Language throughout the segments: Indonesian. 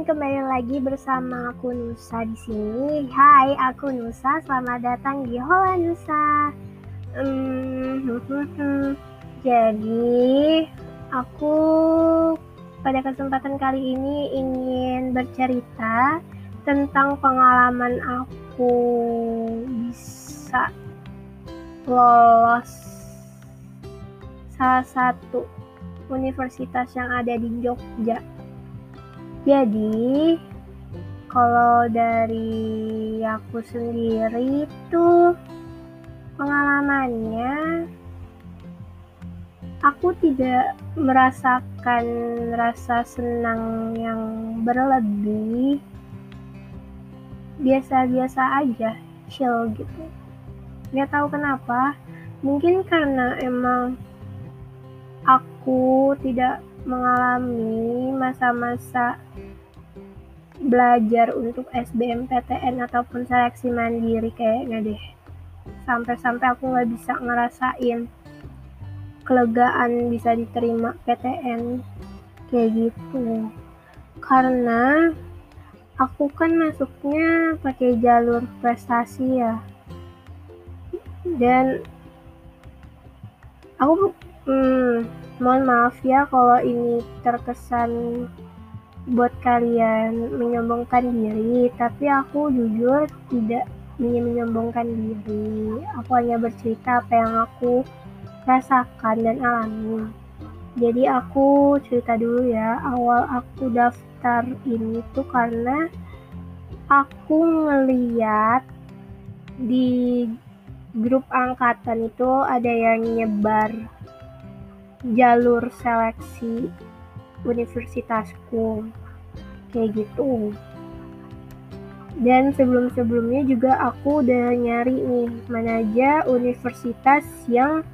Kembali lagi bersama aku Nusa di sini. Hai, aku Nusa. Selamat datang di Hola Nusa. Hmm. Jadi, aku pada kesempatan kali ini ingin bercerita tentang pengalaman aku bisa lolos salah satu universitas yang ada di Jogja. Jadi, kalau dari aku sendiri itu pengalamannya aku tidak merasakan rasa senang yang berlebih. Biasa-biasa aja, chill gitu. Gak tahu kenapa, mungkin karena emang aku tidak mengalami masa-masa belajar untuk SBMPTN ataupun seleksi mandiri kayaknya deh. Sampai-sampai aku nggak bisa ngerasain kelegaan bisa diterima PTN kayak gitu. Karena aku kan masuknya pakai jalur prestasi ya. Dan aku Hmm, mohon maaf ya kalau ini terkesan buat kalian menyombongkan diri, tapi aku jujur tidak ingin menyombongkan diri. Aku hanya bercerita apa yang aku rasakan dan alami. Jadi aku cerita dulu ya, awal aku daftar ini tuh karena aku ngeliat di grup angkatan itu ada yang nyebar jalur seleksi universitasku. Kayak gitu. Dan sebelum-sebelumnya juga aku udah nyari nih mana aja universitas yang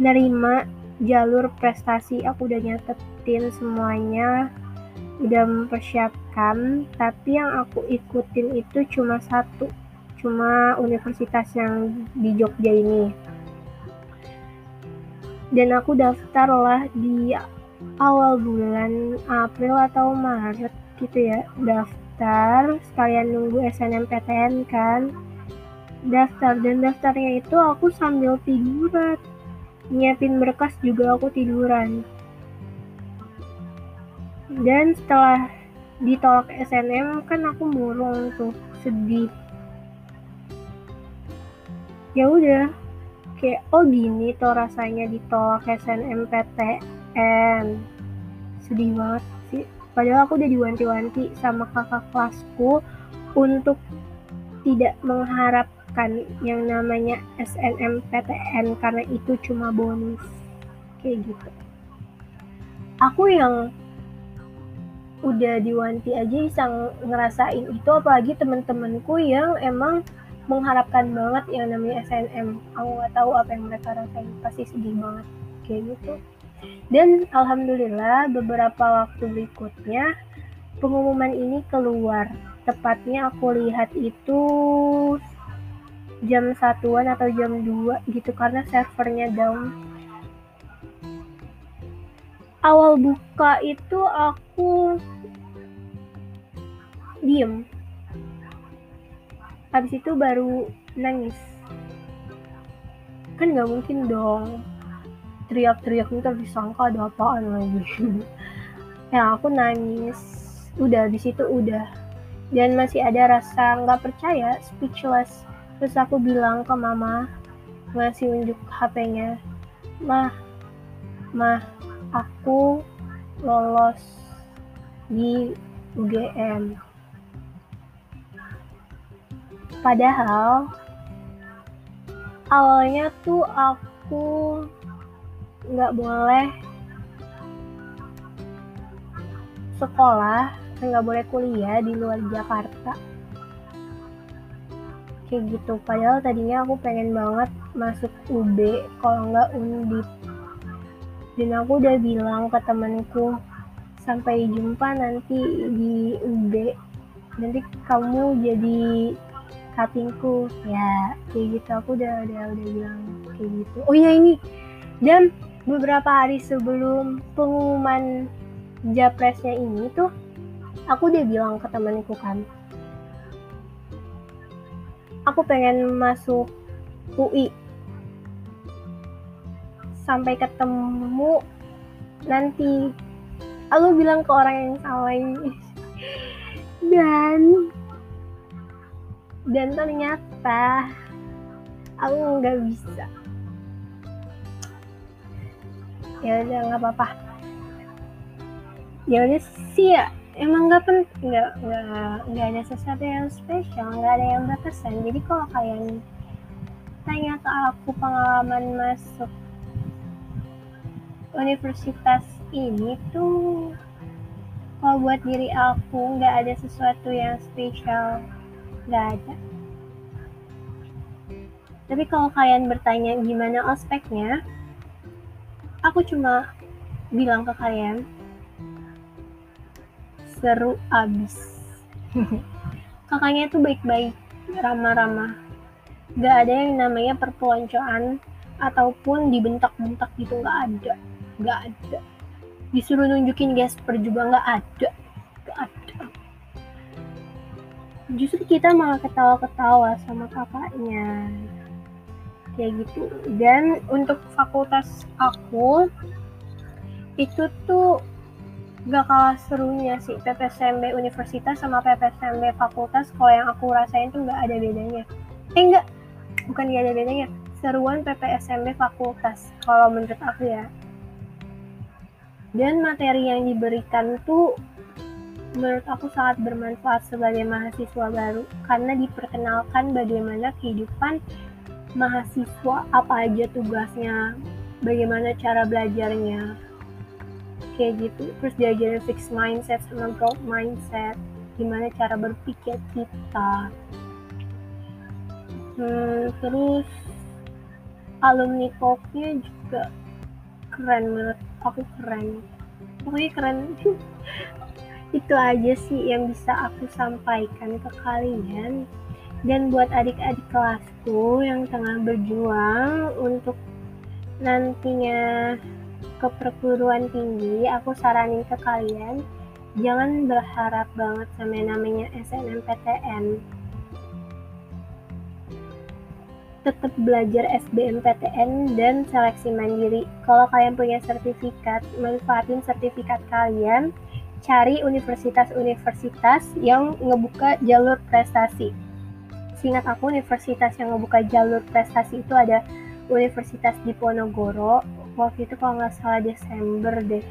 nerima jalur prestasi aku udah nyatetin semuanya udah mempersiapkan. Tapi yang aku ikutin itu cuma satu cuma universitas yang di Jogja ini. Dan aku daftar lah di awal bulan April atau Maret gitu ya daftar sekalian nunggu SNMPTN kan. Daftar dan daftarnya itu aku sambil tiduran. Nyiapin berkas juga aku tiduran. Dan setelah ditolak SNM kan aku murung tuh sedih. Ya udah kayak oh gini tuh rasanya ditolak SNMPTN sedih banget sih. Padahal aku udah diwanti-wanti sama kakak kelasku untuk tidak mengharapkan yang namanya SNMPTN karena itu cuma bonus. Kayak gitu. Aku yang udah diwanti aja bisa ngerasain itu apalagi temen-temenku yang emang mengharapkan banget yang namanya SNM aku nggak tahu apa yang mereka rasain. Pasti sedih banget. Kayak gitu dan alhamdulillah beberapa waktu berikutnya pengumuman ini keluar. Tepatnya aku lihat itu jam satuan atau jam 2 gitu karena servernya down. Awal buka itu aku diem. Habis itu baru nangis. Kan nggak mungkin dong teriak-teriak ntar disangka ada apaan lagi. Ya aku nangis. Udah di situ udah. Dan masih ada rasa nggak percaya speechless. Terus aku bilang ke mama ngasih unjuk HP-nya mah mah aku lolos di UGM Padahal awalnya tuh aku nggak boleh sekolah, nggak boleh kuliah di luar Jakarta. Kayak gitu. Padahal tadinya aku pengen banget masuk UB, kalau nggak Undip. Dan aku udah bilang ke temenku, sampai jumpa nanti di UB. Nanti kamu jadi cuttingku ya kayak gitu aku udah udah udah bilang kayak gitu oh ya ini dan beberapa hari sebelum pengumuman japresnya ini tuh aku udah bilang ke temanku kan aku pengen masuk UI sampai ketemu nanti. Aku bilang ke orang yang salah ini. Dan dan ternyata aku nggak bisa ya udah nggak apa-apa. Ya udah sih ya emang nggak nggak nggak nggak ada sesuatu yang spesial nggak ada yang berkesan. Jadi kalau kalian tanya ke aku pengalaman masuk universitas ini tuh kalau buat diri aku nggak ada sesuatu yang spesial nggak ada. Tapi kalau kalian bertanya gimana ospeknya aku cuma bilang ke kalian seru abis. Kakaknya tuh baik-baik ramah-ramah. Gak ada yang namanya perpeloncoan ataupun dibentak-bentak gitu gak ada. Gak ada. Disuruh nunjukin gesper juga gak ada. Gak ada. Justru kita malah ketawa-ketawa sama kakaknya kayak gitu. Dan untuk fakultas aku itu tuh gak kalah serunya sih. PPSMB universitas sama PPSMB fakultas kalau yang aku rasain tuh gak ada bedanya. Eh enggak bukan gak ada bedanya. Seruan PPSMB fakultas kalau menurut aku ya. Dan materi yang diberikan tuh menurut aku sangat bermanfaat sebagai mahasiswa baru. Karena diperkenalkan bagaimana kehidupan mahasiswa apa aja tugasnya, bagaimana cara belajarnya, kayak gitu. Terus diajarin fixed mindset sama growth mindset, gimana cara berpikir kita. Hmm, terus alumni talknya juga keren menurut aku keren. Pokoknya keren. Itu aja sih yang bisa aku sampaikan ke kalian. Dan buat adik-adik kelasku yang tengah berjuang untuk nantinya ke perguruan tinggi, aku saranin ke kalian jangan berharap banget sama yang namanya SNMPTN. Tetap belajar SBMPTN dan seleksi mandiri. Kalau kalian punya sertifikat, manfaatin sertifikat kalian. Cari universitas-universitas yang ngebuka jalur prestasi seingat aku universitas yang ngebuka jalur prestasi itu ada Universitas Diponegoro. Waktu itu kalau nggak salah Desember deh.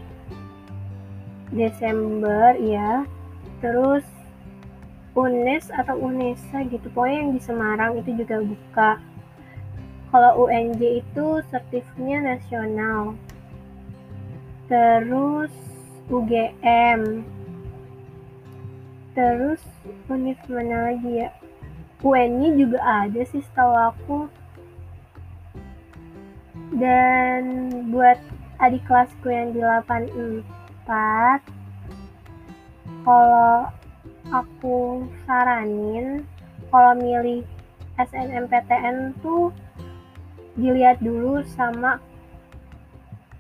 Desember ya terus UNES atau UNESA gitu. Pokoknya yang di Semarang itu juga buka. Kalau UNJ itu sertifiknya nasional. Terus UGM terus univ mana lagi ya UN-nya juga ada sih setahu aku. Dan buat adik kelasku yang di 84 kalau aku saranin kalau milih SNMPTN tuh dilihat dulu sama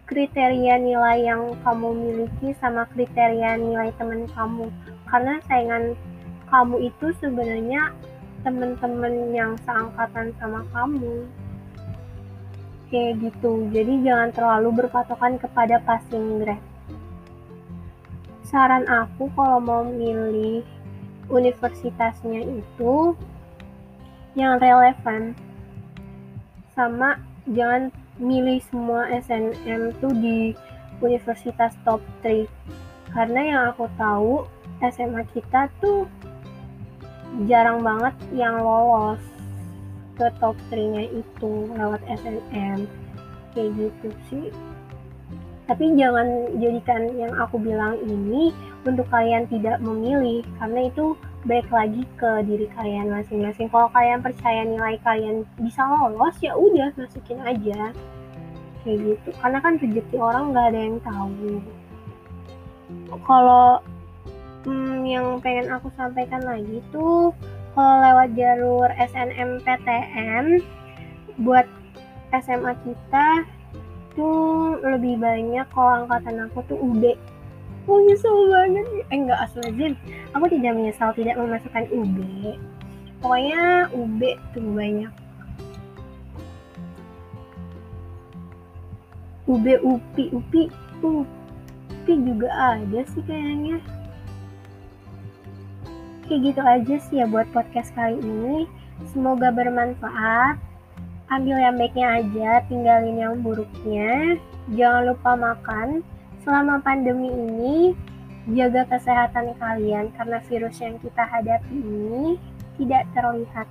kriteria nilai yang kamu miliki sama kriteria nilai teman kamu. Karena saingan kamu itu sebenarnya temen-temen yang seangkatan sama kamu. Kayak gitu. Jadi jangan terlalu berpatokan kepada passing grade. Saran aku kalau mau milih universitasnya itu yang relevan sama jangan milih semua SNM tuh di universitas top 3 karena yang aku tahu SMA kita tuh jarang banget yang lolos ke top 3-nya itu lewat SNM kayak gitu sih. Tapi jangan jadikan yang aku bilang ini untuk kalian tidak memilih karena itu baik lagi ke diri kalian masing-masing. Kalau kalian percaya nilai kalian bisa lolos ya udah masukin aja. Kayak gitu. Karena kan rezeki orang nggak ada yang tahu. Kalau hmm, yang pengen aku sampaikan lagi tuh kalau lewat jalur SNMPTN buat SMA kita tuh lebih banyak kalau angkatan aku tuh UB oh nyesel banget. Eh enggak asal aku tidak menyesal tidak memasukkan UB pokoknya UB tuh banyak. UB UPI UPI UPI juga ada sih kayaknya kayak gitu aja sih ya buat podcast kali ini. Semoga bermanfaat. Ambil yang baiknya aja tinggalin yang buruknya. Jangan lupa makan. Selama pandemi ini jaga kesehatan kalian karena virus yang kita hadapi ini tidak terlihat.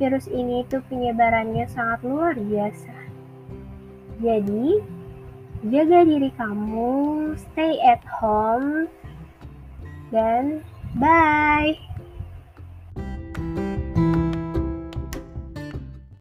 Virus ini itu penyebarannya sangat luar biasa. Jadi jaga diri kamu stay at home dan Bye!